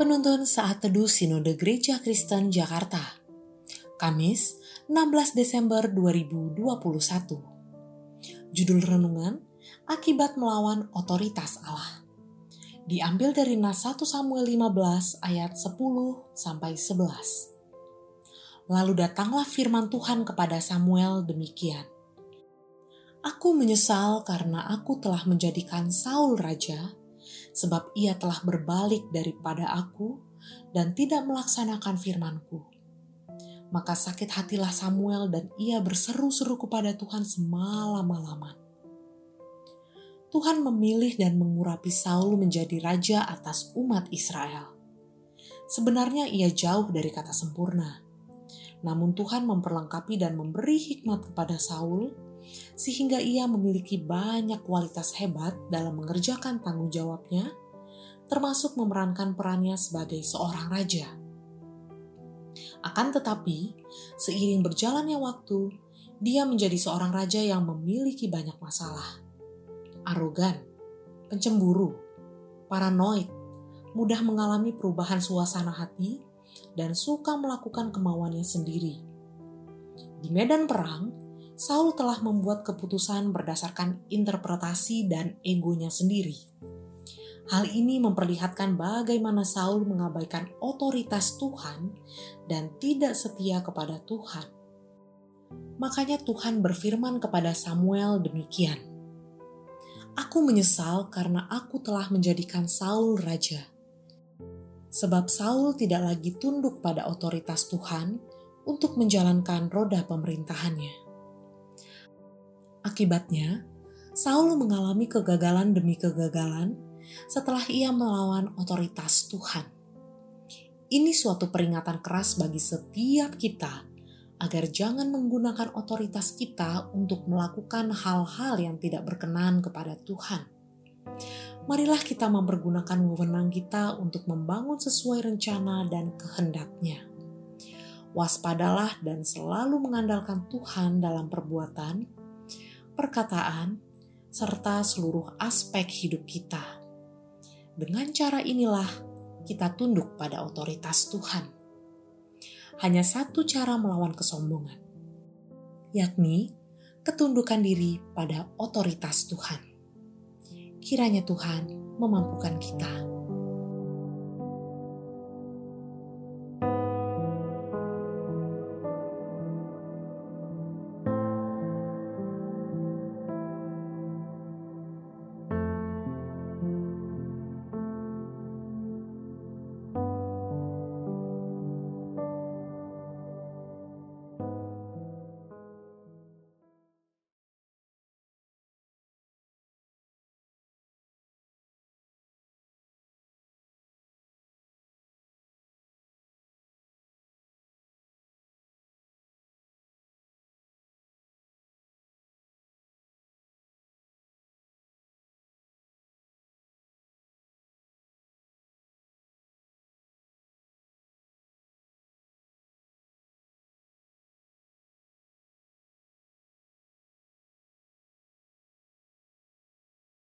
Penuntun Saat Teduh Sinode Gereja Kristen Jakarta. Kamis 16 Desember 2021 Judul Renungan Akibat Melawan Otoritas Allah. Diambil dari Nas 1 Samuel 15 ayat 10 sampai 11 Lalu datanglah firman Tuhan kepada Samuel demikian. Aku menyesal karena aku telah menjadikan Saul raja sebab ia telah berbalik daripada aku dan tidak melaksanakan firmanku. Maka sakit hatilah Samuel dan ia berseru-seru kepada Tuhan semalam-malaman. Tuhan memilih dan mengurapi Saul menjadi raja atas umat Israel. Sebenarnya ia jauh dari kata sempurna. Namun Tuhan memperlengkapi dan memberi hikmat kepada Saul sehingga ia memiliki banyak kualitas hebat dalam mengerjakan tanggung jawabnya, termasuk memerankan perannya sebagai seorang raja. Akan tetapi, seiring berjalannya waktu, dia menjadi seorang raja yang memiliki banyak masalah. Arogan, pencemburu, paranoid, mudah mengalami perubahan suasana hati, dan suka melakukan kemauannya sendiri. Di medan perang, Saul telah membuat keputusan berdasarkan interpretasi dan egonya sendiri. Hal ini memperlihatkan bagaimana Saul mengabaikan otoritas Tuhan dan tidak setia kepada Tuhan. Makanya Tuhan berfirman kepada Samuel demikian. Aku menyesal karena aku telah menjadikan Saul raja. Sebab Saul tidak lagi tunduk pada otoritas Tuhan untuk menjalankan roda pemerintahannya. Akibatnya, Saul mengalami kegagalan demi kegagalan setelah ia melawan otoritas Tuhan. Ini suatu peringatan keras bagi setiap kita agar jangan menggunakan otoritas kita untuk melakukan hal-hal yang tidak berkenan kepada Tuhan. Marilah kita mempergunakan wewenang kita untuk membangun sesuai rencana dan kehendaknya. Waspadalah dan selalu mengandalkan Tuhan dalam perbuatan, perkataan, serta seluruh aspek hidup kita. Dengan cara inilah kita tunduk pada otoritas Tuhan. Hanya satu cara melawan kesombongan, yakni ketundukan diri pada otoritas Tuhan. Kiranya Tuhan memampukan kita.